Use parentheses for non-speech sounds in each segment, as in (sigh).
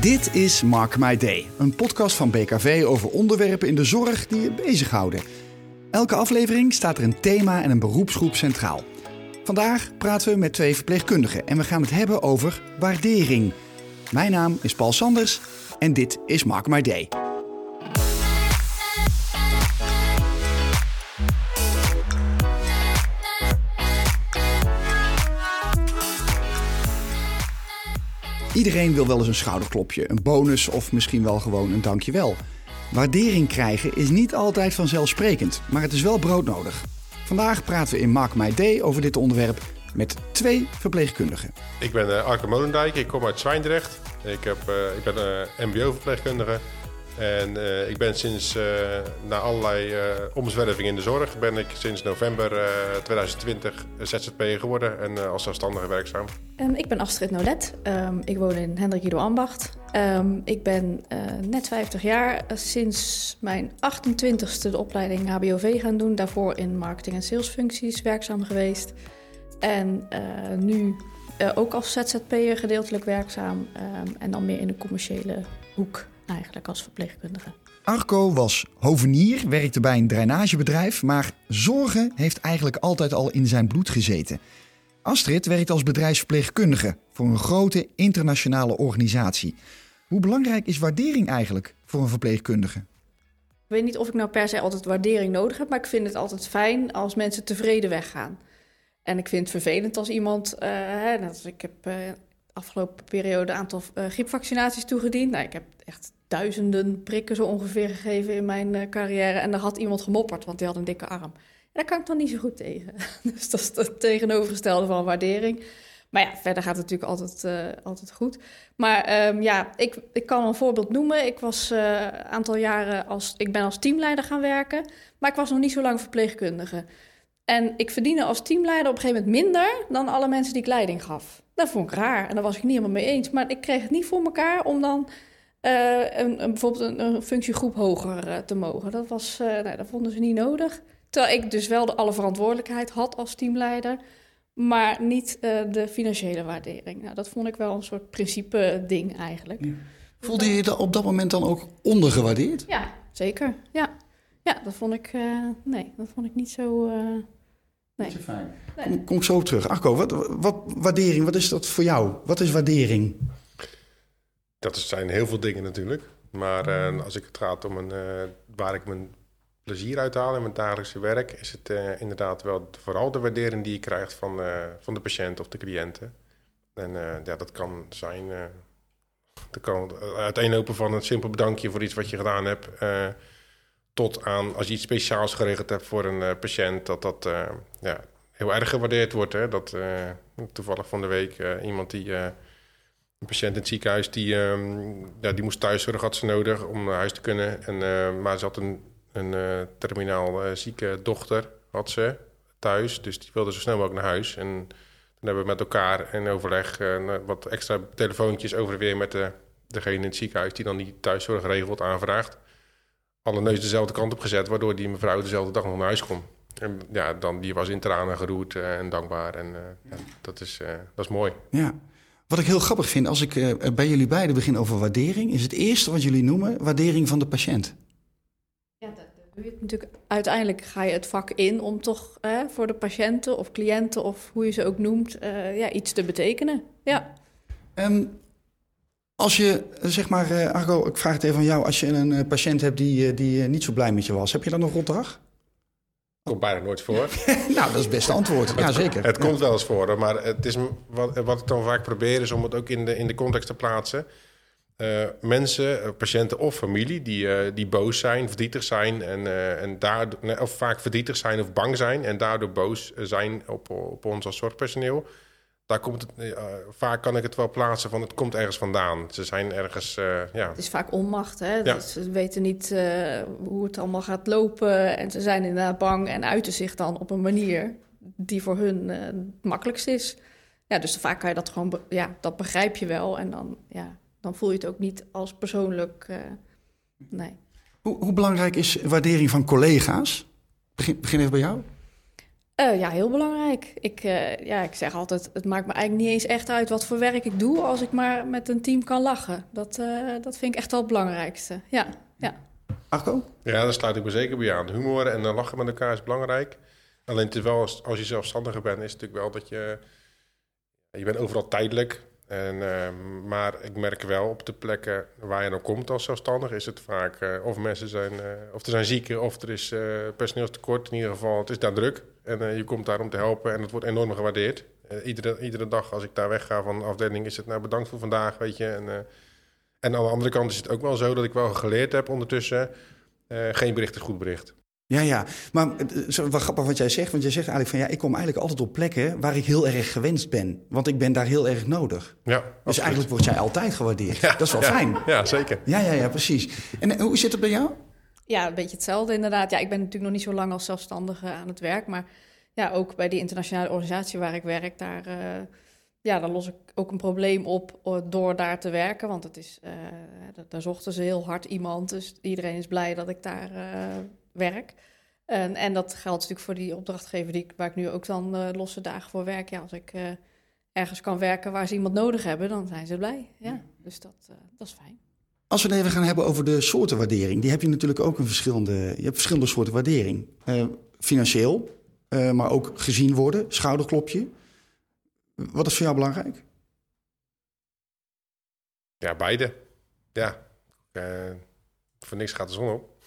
Dit is Mark My Day, een podcast van BKV over onderwerpen in de zorg die je bezighouden. Elke aflevering staat er een thema en een beroepsgroep centraal. Vandaag praten we met twee verpleegkundigen en we gaan het hebben over waardering. Mijn naam is Paul Sanders en dit is Mark My Day. Iedereen wil wel eens een schouderklopje, een bonus of misschien wel gewoon een dankjewel. Waardering krijgen is niet altijd vanzelfsprekend, maar het is wel broodnodig. Vandaag praten we in Mark My Day over dit onderwerp met twee verpleegkundigen. Ik ben uh, Arke Molendijk, ik kom uit Zwijndrecht. Ik, heb, uh, ik ben uh, mbo-verpleegkundige en uh, ik ben sinds, uh, na allerlei uh, omzwerving in de zorg, ben ik sinds november 2020 ZZP geworden en als zelfstandige werkzaam. Um, ik ben Astrid Nolet. Um, ik woon in Hendrik Ido Ambacht. Um, ik ben net 50 jaar, sinds mijn 28ste de opleiding HBOV gaan doen. Daarvoor in marketing- en salesfuncties werkzaam geweest. En nu ook als ZZP'er gedeeltelijk werkzaam en dan meer in de commerciële hoek eigenlijk als verpleegkundige. Arco was hovenier, werkte bij een drainagebedrijf, maar zorgen heeft eigenlijk altijd al in zijn bloed gezeten. Astrid werkt als bedrijfsverpleegkundige voor een grote internationale organisatie. Hoe belangrijk is waardering eigenlijk voor een verpleegkundige? Ik weet niet of ik nou per se altijd waardering nodig heb, maar ik vind het altijd fijn als mensen tevreden weggaan. En ik vind het vervelend als iemand, uh, hè, ik heb uh, afgelopen periode een aantal uh, griepvaccinaties toegediend. Nou, ik heb echt duizenden prikken zo ongeveer gegeven in mijn uh, carrière. En daar had iemand gemopperd, want die had een dikke arm. En daar kan ik dan niet zo goed tegen. (laughs) dus dat is het tegenovergestelde van waardering. Maar ja, verder gaat het natuurlijk altijd, uh, altijd goed. Maar um, ja, ik, ik kan een voorbeeld noemen. Ik was een uh, aantal jaren als... Ik ben als teamleider gaan werken. Maar ik was nog niet zo lang verpleegkundige. En ik verdiende als teamleider op een gegeven moment minder... dan alle mensen die ik leiding gaf. Dat vond ik raar. En daar was ik niet helemaal mee eens. Maar ik kreeg het niet voor elkaar om dan... Uh, een, een, bijvoorbeeld een, een, functiegroep hoger uh, te mogen. Dat, was, uh, nou, dat vonden ze niet nodig. Terwijl ik dus wel de alle verantwoordelijkheid had als teamleider, maar niet de financiële waardering. Nou, dat vond ik wel een soort principe-ding eigenlijk. Ja. Voelde je je op dat moment dan ook ondergewaardeerd? Ja, zeker. Ja, ja dat vond ik, nee, dat vond ik niet zo. Nee. Niet zo fijn. Nee. Kom, kom ik zo terug. Arco, wat, wat, waardering, wat is dat voor jou? Wat is waardering? Dat zijn heel veel dingen natuurlijk. Maar uh, als ik het gaat om een, uh, waar ik mijn plezier uit haal in mijn dagelijkse werk, is het uh, inderdaad wel vooral de waardering die je krijgt van, van de patiënt of de cliënten. En ja, dat kan zijn. dat kan uiteenlopen van een simpel bedankje voor iets wat je gedaan hebt. tot aan als je iets speciaals geregeld hebt voor een patiënt, dat dat ja, heel erg gewaardeerd wordt. Hè? Dat toevallig van de week iemand die een patiënt in het ziekenhuis die, um, ja, die moest thuiszorg had ze nodig om naar huis te kunnen. En, uh, maar ze had een, een uh, terminaal uh, zieke dochter had ze thuis. Dus die wilde zo snel mogelijk naar huis. En toen hebben we met elkaar in overleg wat extra telefoontjes over en weer met de, degene in het ziekenhuis die dan die thuiszorg regelt, aanvraagt. Alle neus dezelfde kant op gezet, waardoor die mevrouw dezelfde dag nog naar huis kon. En ja, dan, die was in tranen geroerd en dankbaar. En ja, dat, is, dat is mooi. Ja. Wat ik heel grappig vind, als ik uh, bij jullie beiden begin over waardering, is het eerste wat jullie noemen waardering van de patiënt. Ja, dat, doe je natuurlijk. Uiteindelijk ga je het vak in om toch eh, voor de patiënten of cliënten of hoe je ze ook noemt, uh, ja, iets te betekenen. Ja. Um, als je, zeg maar, uh, Argo, ik vraag het even aan jou. Als je een patiënt hebt die, die niet zo blij met je was, heb je dan nog rotdag? Komt bijna nooit voor. (laughs) nou, dat is het beste antwoord. Ja, zeker. Het ja. komt wel eens voor, maar het is, wat, wat ik dan vaak probeer is om het ook in de, in de context te plaatsen. Uh, mensen, patiënten of familie die, uh, die boos zijn, verdrietig zijn en, uh, en daardoor, of vaak verdrietig zijn of bang zijn en daardoor boos zijn op, op ons als zorgpersoneel daar komt het, uh, vaak kan ik het wel plaatsen van het komt ergens vandaan. Ze zijn ergens, uh, ja. Het is vaak onmacht, hè? Ja. Ze weten niet uh, hoe het allemaal gaat lopen en ze zijn inderdaad bang en uiten zich dan op een manier die voor hun het makkelijkst is. Ja, dus vaak kan je dat gewoon, ja, dat begrijp je wel en dan, ja, dan voel je het ook niet als persoonlijk, nee. Hoe, hoe belangrijk is waardering van collega's? Begin, begin even bij jou. Uh, ja, heel belangrijk. Ik, uh, ja, ik zeg altijd, het maakt me eigenlijk niet eens echt uit wat voor werk ik doe... als ik maar met een team kan lachen. Dat, uh, dat vind ik echt wel het belangrijkste, ja. ja. Arco? Ja, daar sluit ik me zeker bij aan. Humor en lachen met elkaar is belangrijk. Alleen wel, als, als je zelfstandiger bent, is het natuurlijk wel dat je... Je bent overal tijdelijk. En, uh, maar ik merk wel op de plekken waar je dan komt als zelfstandig, is het vaak uh, of mensen zijn, uh, of er zijn zieken, of er is personeelstekort. In ieder geval, het is daar druk. En je komt daar om te helpen en het wordt enorm gewaardeerd. iedere, iedere dag als ik daar wegga van de afdeling, is het nou bedankt voor vandaag, weet je. En, en aan de andere kant is het ook wel zo dat ik wel geleerd heb ondertussen, geen bericht is goed bericht. Ja, ja. Maar wat grappig wat jij zegt. Want jij zegt eigenlijk van ja, ik kom eigenlijk altijd op plekken waar ik heel erg gewenst ben. Want ik ben daar heel erg nodig. Ja, dus absoluut. eigenlijk word jij altijd gewaardeerd. Ja, dat is wel ja, fijn. Ja, zeker. Ja, ja, ja, precies. En hoe zit het bij jou? Ja, een beetje hetzelfde inderdaad. Ja, ik ben natuurlijk nog niet zo lang als zelfstandige aan het werk. Maar ja, ook bij die internationale organisatie waar ik werk, daar, uh, ja, daar los ik ook een probleem op door daar te werken. Want het is, uh, daar zochten ze heel hard iemand. Dus iedereen is blij dat ik daar uh, werk. En, en, dat geldt natuurlijk voor die opdrachtgever die, waar ik nu ook dan uh, losse dagen voor werk. Ja, als ik uh, ergens kan werken waar ze iemand nodig hebben, dan zijn ze blij. Ja, dus dat, uh, dat is fijn. Als we het even gaan hebben over de soorten waardering, die heb je natuurlijk ook een verschillende, je hebt verschillende soorten waardering. financieel, maar ook gezien worden, schouderklopje. Wat is voor jou belangrijk? Ja, beide. Ja, voor niks gaat de zon op.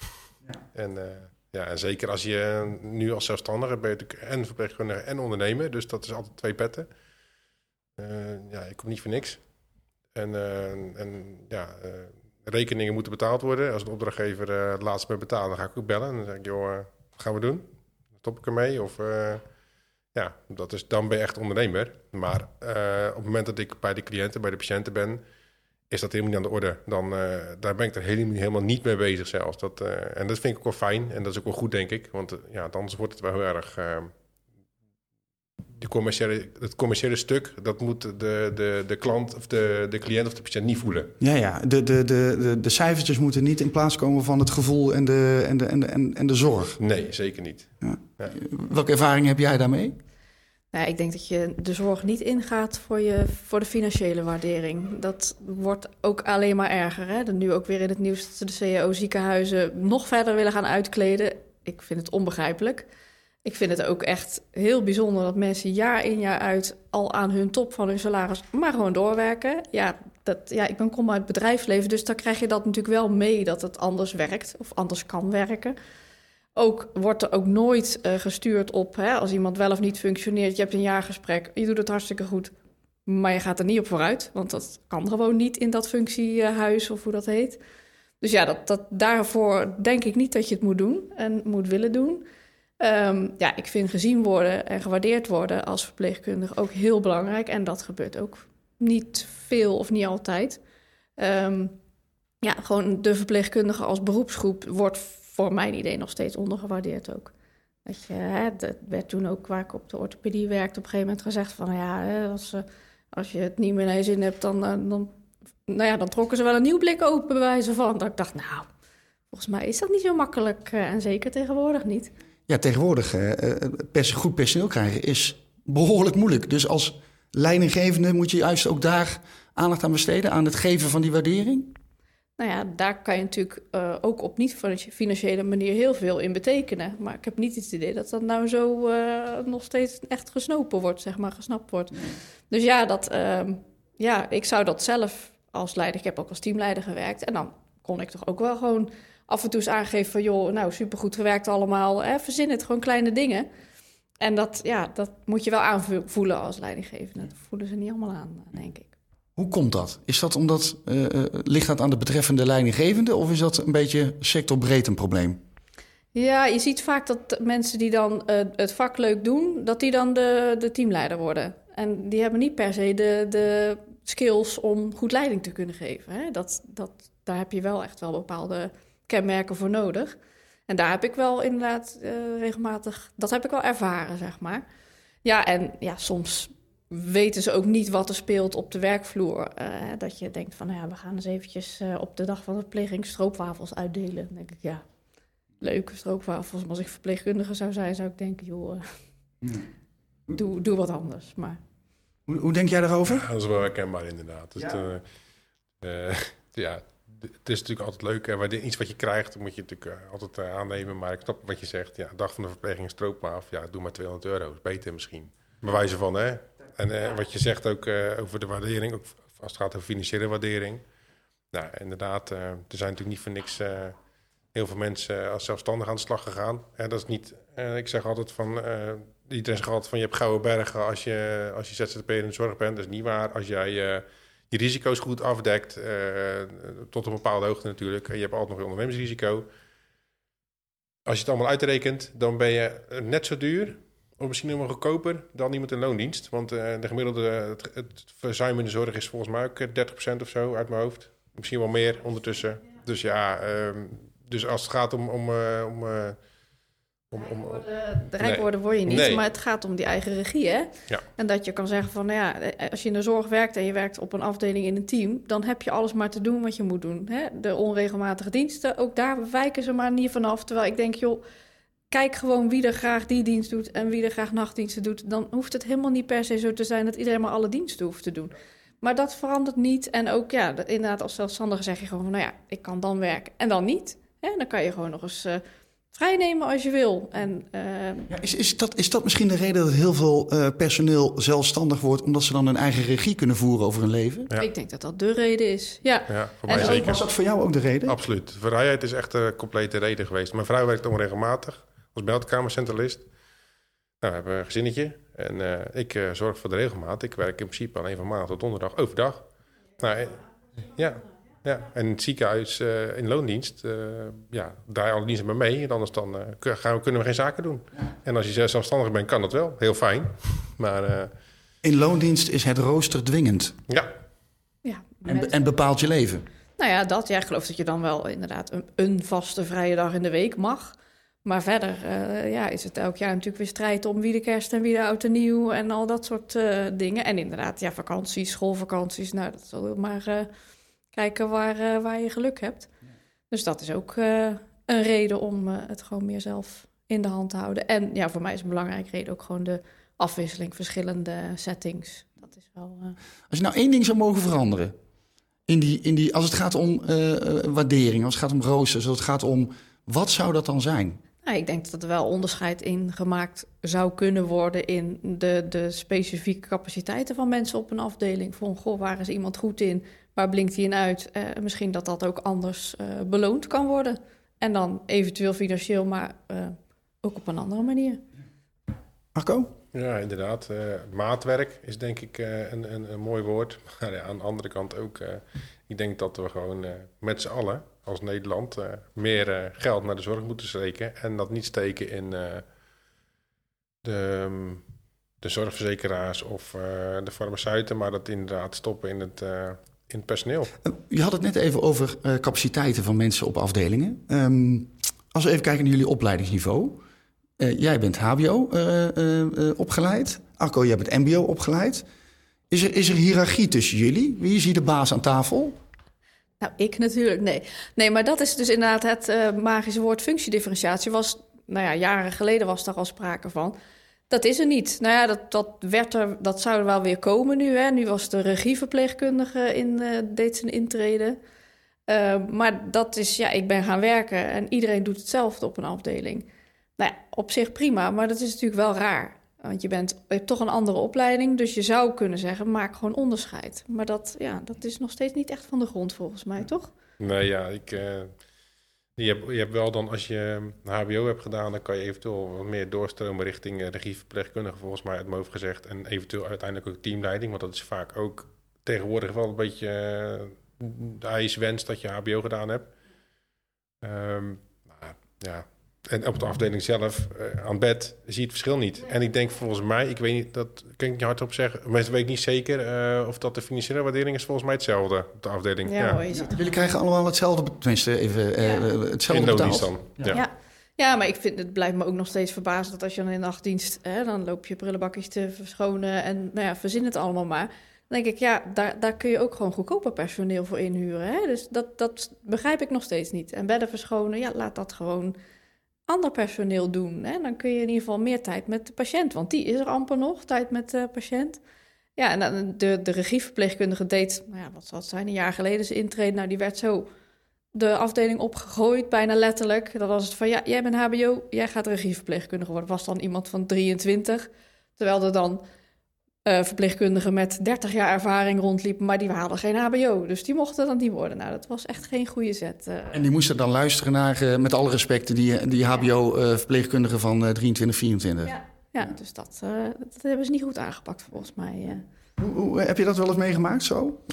En ja, en zeker als je nu als zelfstandige bent, en verpleegkundige en ondernemer. Dus dat is altijd twee petten. Uh, ja, ik kom niet voor niks. En, en ja, rekeningen moeten betaald worden. Als de opdrachtgever het laatst me betaalt, dan ga ik ook bellen. En dan zeg ik, joh, wat gaan we doen? Stop ik ermee? Of ja, dat is, dan ben je echt ondernemer. Maar op het moment dat ik bij de cliënten, bij de patiënten ben is dat helemaal niet aan de orde. Dan, uh, daar ben ik er helemaal, helemaal niet mee bezig zelfs. Dat, uh, en dat vind ik ook wel fijn en dat is ook wel goed, denk ik. Want uh, ja, anders wordt het wel heel erg... de commerciële, het commerciële stuk, dat moet de, de, de klant of de, de cliënt of de patiënt niet voelen. Ja, ja. De, de, de, de, de cijfertjes moeten niet in plaats komen van het gevoel en de, en de, en de, en, de zorg. Nee, zeker niet. Ja. Ja. Welke ervaring heb jij daarmee? Nou, ik denk dat je de zorg niet ingaat voor, je, voor de financiële waardering. Dat wordt ook alleen maar erger. Hè? nu ook weer in het nieuws dat de CAO-ziekenhuizen nog verder willen gaan uitkleden. Ik vind het onbegrijpelijk. Ik vind het ook echt heel bijzonder dat mensen jaar in jaar uit al aan hun top van hun salaris maar gewoon doorwerken. Ja, dat, ja ik ben kom uit het bedrijfsleven, dus dan krijg je dat natuurlijk wel mee dat het anders werkt of anders kan werken. Ook wordt er ook nooit uh, gestuurd op hè, als iemand wel of niet functioneert. Je hebt een jaargesprek, je doet het hartstikke goed, maar je gaat er niet op vooruit, want dat kan gewoon niet in dat functiehuis of hoe dat heet. Dus ja, dat, dat, daarvoor denk ik niet dat je het moet doen en moet willen doen. Um, ja, ik vind gezien worden en gewaardeerd worden als verpleegkundige ook heel belangrijk. En dat gebeurt ook niet veel of niet altijd. Um, ja, gewoon de verpleegkundige als beroepsgroep wordt voor mijn idee nog steeds ondergewaardeerd ook. Dat je, hè, dat werd toen ook waar ik op de orthopedie werkte op een gegeven moment gezegd van ja, als, als je het niet meer je zin hebt, dan, dan, nou ja, dan trokken ze wel een nieuw blik open bij wijze van. Dat ik dacht, nou, volgens mij is dat niet zo makkelijk en zeker tegenwoordig niet. Ja, tegenwoordig goed personeel krijgen is behoorlijk moeilijk. Dus als leidinggevende moet je juist ook daar aandacht aan besteden, aan het geven van die waardering? Nou ja, daar kan je natuurlijk uh, ook op niet-financiële manier heel veel in betekenen. Maar ik heb niet het idee dat dat nou zo uh, nog steeds echt gesnopen wordt, zeg maar, gesnapt wordt. Nee. Dus ja, dat, uh, ja, ik zou dat zelf als leider, ik heb ook als teamleider gewerkt. En dan kon ik toch ook wel gewoon af en toe eens aangeven van... joh, nou, supergoed gewerkt allemaal, hè, verzin het, gewoon kleine dingen. En dat, ja, dat moet je wel aanvoelen als leidinggevende. Dat voelen ze niet allemaal aan, denk ik. Hoe komt dat? Is dat omdat, uh, ligt dat aan de betreffende leidinggevende of is dat een beetje sectorbreed een probleem? Ja, je ziet vaak dat mensen die dan uh, het vak leuk doen, dat die dan de, de teamleider worden. En die hebben niet per se de, de skills om goed leiding te kunnen geven. Hè? Dat, dat, daar heb je wel echt wel bepaalde kenmerken voor nodig. En daar heb ik wel inderdaad regelmatig, dat heb ik wel ervaren, zeg maar. Ja, en ja, soms weten ze ook niet wat er speelt op de werkvloer. Uh, dat je denkt van, nou ja, we gaan eens eventjes uh, op de dag van de verpleging stroopwafels uitdelen. Dan denk ik, ja, leuke stroopwafels. Maar als ik verpleegkundige zou zijn, zou ik denken, joh, uh, doe, doe wat anders. Maar Hoe, hoe denk jij daarover? Ja, dat is wel herkenbaar inderdaad. Dus Ja. het, eh, eh, (laughs) ja, het is natuurlijk altijd leuk. En wanneer iets wat je krijgt, moet je natuurlijk eh, altijd eh, aannemen. Maar ik snap wat je zegt. Ja, dag van de verpleging stroop maar af. Ja, doe maar 200 euro. Is beter misschien. Bij wijze van, hè. En eh, wat je zegt ook eh, over de waardering. Ook als het gaat over financiële waardering. Nou, inderdaad. eh, er zijn natuurlijk niet voor niks... heel veel mensen als zelfstandig aan de slag gegaan. En dat is niet... ik zeg altijd van... iedereen zegt altijd van je hebt gouden bergen als je, als je ZZP'er in de zorg bent. Dat is niet waar. Als jij je risico's goed afdekt, tot een bepaalde hoogte natuurlijk. En je hebt altijd nog een ondernemingsrisico. Als je het allemaal uitrekent, dan ben je net zo duur... of misschien nog wel goedkoper dan iemand in loondienst. Want eh, de gemiddelde het, het verzuim in de zorg is volgens mij ook eh, 30% of zo uit mijn hoofd. Misschien wel meer ondertussen. Dus ja, ehm, dus als het gaat om... om, eh, om, eh, om, om, om- de rijk Nee. worden word je niet, Nee. maar het gaat om die eigen regie, hè? Ja. En dat je kan zeggen van, nou ja, eh, als je in de zorg werkt en je werkt op een afdeling in een team, dan heb je alles maar te doen wat je moet doen. Hè? De onregelmatige diensten, ook daar wijken ze maar niet vanaf. Terwijl ik denk, joh, kijk gewoon wie er graag die dienst doet en wie er graag nachtdiensten doet. Dan hoeft het helemaal niet per se zo te zijn dat iedereen maar alle diensten hoeft te doen. Maar dat verandert niet. En ook, ja, dat- inderdaad, als zelfstandige zeg je gewoon van, nou ja, ik kan dan werken en dan niet. Hè? Dan kan je gewoon nog eens eh vrijnemen als je wil. En eh, Ja, is, is, dat, is dat misschien de reden dat heel veel eh, personeel zelfstandig wordt... omdat ze dan hun eigen regie kunnen voeren over hun leven? Ja. ik denk dat dat de reden is. Ja, ja, voor En mij ook zeker. Was dat voor jou ook de reden? Absoluut. Vrijheid is echt een complete reden geweest. Mijn vrouw werkt onregelmatig als meldkamercentralist. Nou, we hebben een gezinnetje. En eh, ik eh, zorg voor de regelmaat. Ik werk in principe alleen van maandag tot donderdag overdag. Nou, eh, ja, ja. En in het ziekenhuis eh, in loondienst, eh ja, daar alle diensten maar mee. En anders dan, eh, gaan we, kunnen we geen zaken doen. En als je zelfstandig bent, kan dat wel. Heel fijn. (laughs) Maar eh, In loondienst is het rooster dwingend ja, ja. en, en bepaalt je leven. Nou ja, dat. Ja, ik geloof dat je dan wel inderdaad een, een vaste vrije dag in de week mag. Maar verder eh, ja, is het elk jaar natuurlijk weer strijd om wie de kerst en wie de oud en nieuw en al dat soort eh, dingen. En inderdaad, ja, vakanties, schoolvakanties. Nou, dat zal maar eh, kijken waar, waar je geluk hebt. Dus dat is ook een reden om het gewoon meer zelf in de hand te houden. En ja, voor mij is een belangrijke reden ook gewoon de afwisseling, verschillende settings. Dat is wel. Als je nou één ding zou mogen veranderen... In die, in die, als het gaat om waardering, als het gaat om roosters... als het gaat om... wat zou dat dan zijn? Nou, ik denk dat er wel onderscheid in gemaakt zou kunnen worden in de, de specifieke capaciteiten van mensen op een afdeling. Van, goh, waar is iemand goed in? Waar blinkt hij in uit? Eh, misschien dat dat ook anders eh, beloond kan worden. En dan eventueel financieel, maar eh, ook op een andere manier. Marco? Ja, inderdaad. Eh, maatwerk is denk ik eh, een, een, een mooi woord. (laughs) Maar ja, aan de andere kant ook, eh, ik denk dat we gewoon eh, met z'n allen als Nederland eh, meer eh, geld naar de zorg moeten steken. En dat niet steken in eh, de, ehm, de zorgverzekeraars of de farmaceuten, maar dat inderdaad stoppen in het, in personeel. Je had het net even over capaciteiten van mensen op afdelingen. Ehm, als we even kijken naar jullie opleidingsniveau. Jij bent HBO opgeleid. Arco, jij bent MBO opgeleid. Is er, is er hiërarchie tussen jullie? Wie is hier de baas aan tafel? Nou, ik natuurlijk, nee. Nee, maar dat is dus inderdaad het eh, magische woord functiedifferentiatie. Was, nou ja, jaren geleden was daar al sprake van. Dat is er niet. Nou ja, dat, dat, werd er, dat zou er wel weer komen nu. Hè. Nu was de regieverpleegkundige in, eh, deed zijn intrede. Eh, maar dat is, ja, ik ben gaan werken en iedereen doet hetzelfde op een afdeling. Nou ja, op zich prima, maar dat is natuurlijk wel raar. Want je, bent, je hebt toch een andere opleiding, dus je zou kunnen zeggen, maak gewoon onderscheid. Maar dat, ja, dat is nog steeds niet echt van de grond volgens mij, toch? Nee, ja, ik, eh, je, hebt, je hebt wel dan, als je HBO hebt gedaan, dan kan je eventueel wat meer doorstromen richting eh, regieverpleegkundige, volgens mij uit hoofd gezegd. En eventueel uiteindelijk ook teamleiding, want dat is vaak ook tegenwoordig wel een beetje eh, de eiswens dat je HBO gedaan hebt. Ehm, ja, en op de afdeling zelf, eh, aan bed, zie je het verschil niet. En ik denk volgens mij, ik weet niet, dat kan ik niet hardop zeggen, maar dat weet ik niet zeker eh, of dat de financiële waardering is volgens mij hetzelfde op de afdeling. Ja, hoor, je ziet Jullie krijgen allemaal hetzelfde, tenminste even eh, Ja. in hetzelfde loondienst betaald. dan. Ja. Ja. Ja. maar ik vind het blijft me ook nog steeds verbazen dat als je dan in de nachtdienst, hè, dan loop je prullenbakjes te verschonen en nou ja, verzin het allemaal maar. Dan denk ik, ja, daar, daar kun je ook gewoon goedkoper personeel voor inhuren. Hè? Dus dat, dat begrijp ik nog steeds niet. En bedden verschonen, ja, laat dat gewoon ander personeel doen. Hè? Dan kun je in ieder geval meer tijd met de patiënt, want die is er amper nog, tijd met de patiënt. Ja, en dan de, de regieverpleegkundige deed, nou ja, wat zal het zijn, een jaar geleden ze intreden. Nou, die werd zo de afdeling opgegooid, bijna letterlijk. Dan was het van, ja, jij bent hbo, jij gaat regieverpleegkundige worden. Was dan iemand van 23, terwijl er dan uh, verpleegkundigen met 30 jaar ervaring rondliepen, maar die hadden geen HBO. Dus die mochten dan niet worden. Nou, dat was echt geen goede zet. Uh. En die moesten dan luisteren naar, uh, met alle respect, die, die HBO-verpleegkundigen van 23, 24. Ja, ja dus dat, dat hebben ze niet goed aangepakt volgens mij. Hoe, hoe, heb je dat wel eens meegemaakt zo?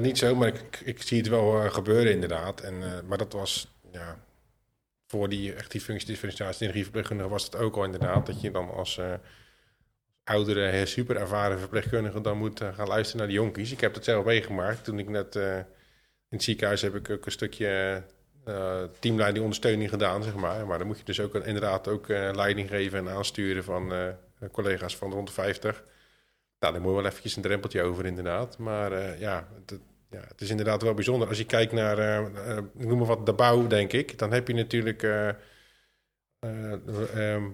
niet zo, maar ik, ik, zie het wel gebeuren inderdaad. En, maar dat was, ja, voor die echt die functiedifferentiatie in de was het ook al inderdaad. Dat je dan als oudere, super ervaren verpleegkundige dan moet uh, gaan luisteren naar de jonkies. Ik heb dat zelf meegemaakt. Toen ik net uh, in het ziekenhuis heb ik ook een stukje uh, teamleiding ondersteuning gedaan, zeg maar. Maar dan moet je dus ook inderdaad ook leiding geven en aansturen van collega's van rond de 50. Nou, daar moet je wel eventjes een drempeltje over, inderdaad. Maar ja, het, ja, het is inderdaad wel bijzonder. Als je kijkt naar, ik noem maar wat, de bouw, denk ik. Dan heb je natuurlijk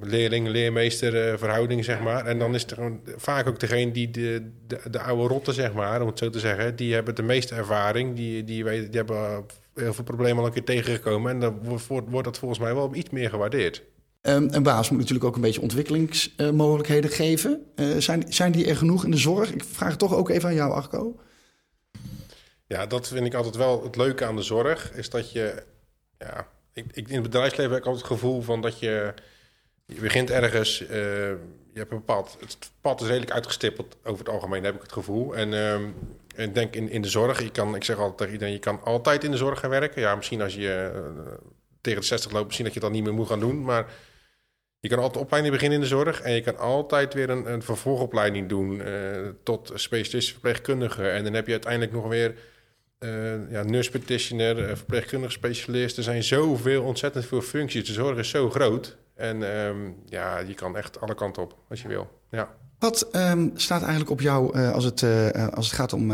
leerling-leermeester uh, verhouding, zeg maar. En dan is er gewoon vaak ook degene die de, de, de, oude rotten, zeg maar, om het zo te zeggen, die hebben de meeste ervaring. Die, die, die hebben heel veel problemen al een keer tegengekomen. En dan wordt, wordt dat volgens mij wel iets meer gewaardeerd. Um, een baas moet natuurlijk ook een beetje ontwikkelingsmogelijkheden geven. Uh, zijn, zijn die er genoeg in de zorg? Ik vraag het toch ook even aan jou, Arco. Ja, dat vind ik altijd wel het leuke aan de zorg. Is dat je ja, ik, in het bedrijfsleven heb ik altijd het gevoel van dat je... Je begint ergens, uh, je hebt een bepaald... Het pad is redelijk uitgestippeld over het algemeen, heb ik het gevoel. En uh, ik denk in, in de zorg, je kan, ik zeg altijd tegen iedereen... je kan altijd in de zorg gaan werken. Ja, misschien als je uh, tegen de 60 loopt, misschien dat je dat niet meer moet gaan doen. Maar je kan altijd opleiding beginnen in de zorg... en je kan altijd weer een, een vervolgopleiding doen... Uh, tot specialist verpleegkundige. En dan heb je uiteindelijk nog weer uh, ja, nurse practitioner, uh, verpleegkundige specialist. Er zijn zoveel, ontzettend veel functies. De zorg is zo groot. En um, ja, je kan echt alle kanten op als je wil. Ja. Wat um, staat eigenlijk op jou uh, als, het, als het gaat om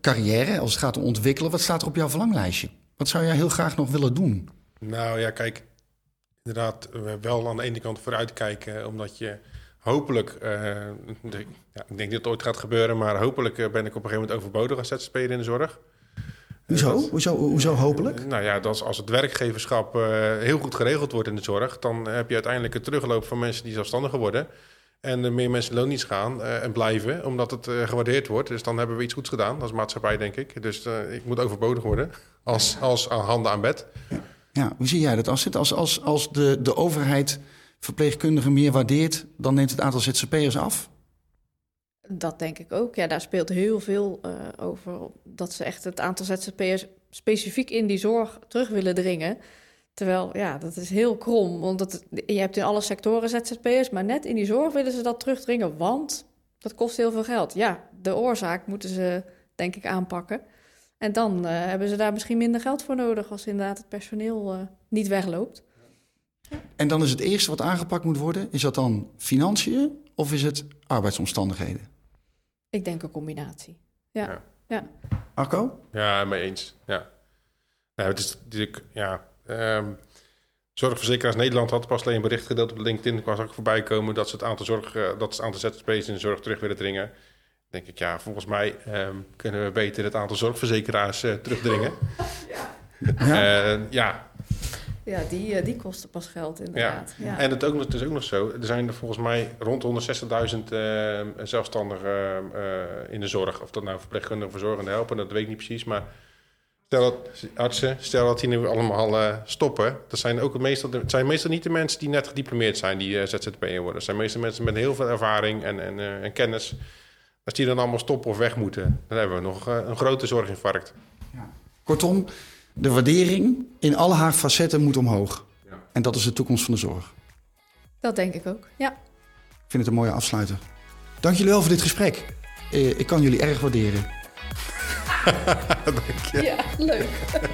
carrière, als het gaat om ontwikkelen? Wat staat er op jouw verlanglijstje? Wat zou jij heel graag nog willen doen? Nou ja, kijk, inderdaad, wel aan de ene kant vooruitkijken, omdat je hopelijk, de, ja, ik denk dat het ooit gaat gebeuren, maar hopelijk ben ik op een gegeven moment overbodig als ZZP'er in de zorg. Hoezo? hoezo, hoezo hopelijk? Nou ja, dat als het werkgeverschap heel goed geregeld wordt in de zorg, dan heb je uiteindelijk een terugloop van mensen die zelfstandiger worden. En er meer mensen loondienst gaan en blijven, omdat het gewaardeerd wordt. Dus dan hebben we iets goeds gedaan als maatschappij, denk ik. Dus ik moet overbodig worden als, als handen aan bed. Ja. ja. hoe zie jij dat als het? Als, als, als de, de overheid verpleegkundigen meer waardeert, dan neemt het aantal ZZP'ers af? Dat denk ik ook. Ja, daar speelt heel veel uh, over. Dat ze echt het aantal ZZP'ers specifiek in die zorg terug willen dringen. Terwijl, ja, dat is heel krom. Want dat, je hebt in alle sectoren ZZP'ers, maar net in die zorg willen ze dat terugdringen. Want dat kost heel veel geld. Ja, de oorzaak moeten ze, denk ik, aanpakken. En dan uh, hebben ze daar misschien minder geld voor nodig als inderdaad het personeel uh, niet wegloopt. En dan is het eerste wat aangepakt moet worden, is dat dan financiën of is het arbeidsomstandigheden? Ik denk een combinatie. Ja. ja. ja. Arco? Ja, mee eens. Ja. Nou, het is natuurlijk, ja. Um, Zorgverzekeraars Nederland had pas alleen een bericht gedeeld op LinkedIn. Ik was ook voorbij komen dat ze het aantal, zorg, uh, dat het aantal ZZP's in de zorg terug willen dringen. denk ik, ja, volgens mij um, kunnen we beter het aantal zorgverzekeraars uh, terugdringen. ja. Uh, ja, ja, die, uh, die kosten pas geld inderdaad. Ja. En het, ook, het is ook nog zo, er zijn er volgens mij rond 160.000 uh, zelfstandigen uh, in de zorg. Of dat nou verpleegkundigen, verzorgende helpen, dat weet ik niet precies. Maar stel dat artsen, stel dat die nu allemaal uh, stoppen. Dat zijn ook meestal, het zijn meestal niet de mensen die net gediplomeerd zijn, die uh, ZZP'er worden. Dat zijn meestal mensen met heel veel ervaring en, en, en kennis. Als die dan allemaal stoppen of weg moeten, dan hebben we nog een grote zorginfarct. Ja. Kortom, de waardering in alle haar facetten moet omhoog. Ja. En dat is de toekomst van de zorg. Dat denk ik ook, ja. Ik vind het een mooie afsluiter. Dank jullie wel voor dit gesprek. Eh, ik kan jullie erg waarderen. (laughs) Dank je. Ja, leuk. (laughs)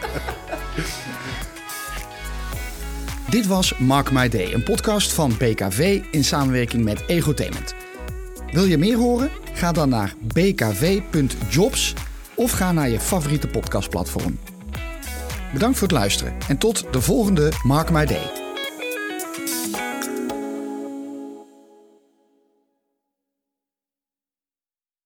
Dit was Mark My Day, een podcast van BKV in samenwerking met Egotainment. Wil je meer horen? Ga dan naar bkv.jobs of ga naar je favoriete podcastplatform. Bedankt voor het luisteren en tot de volgende Mark My Day.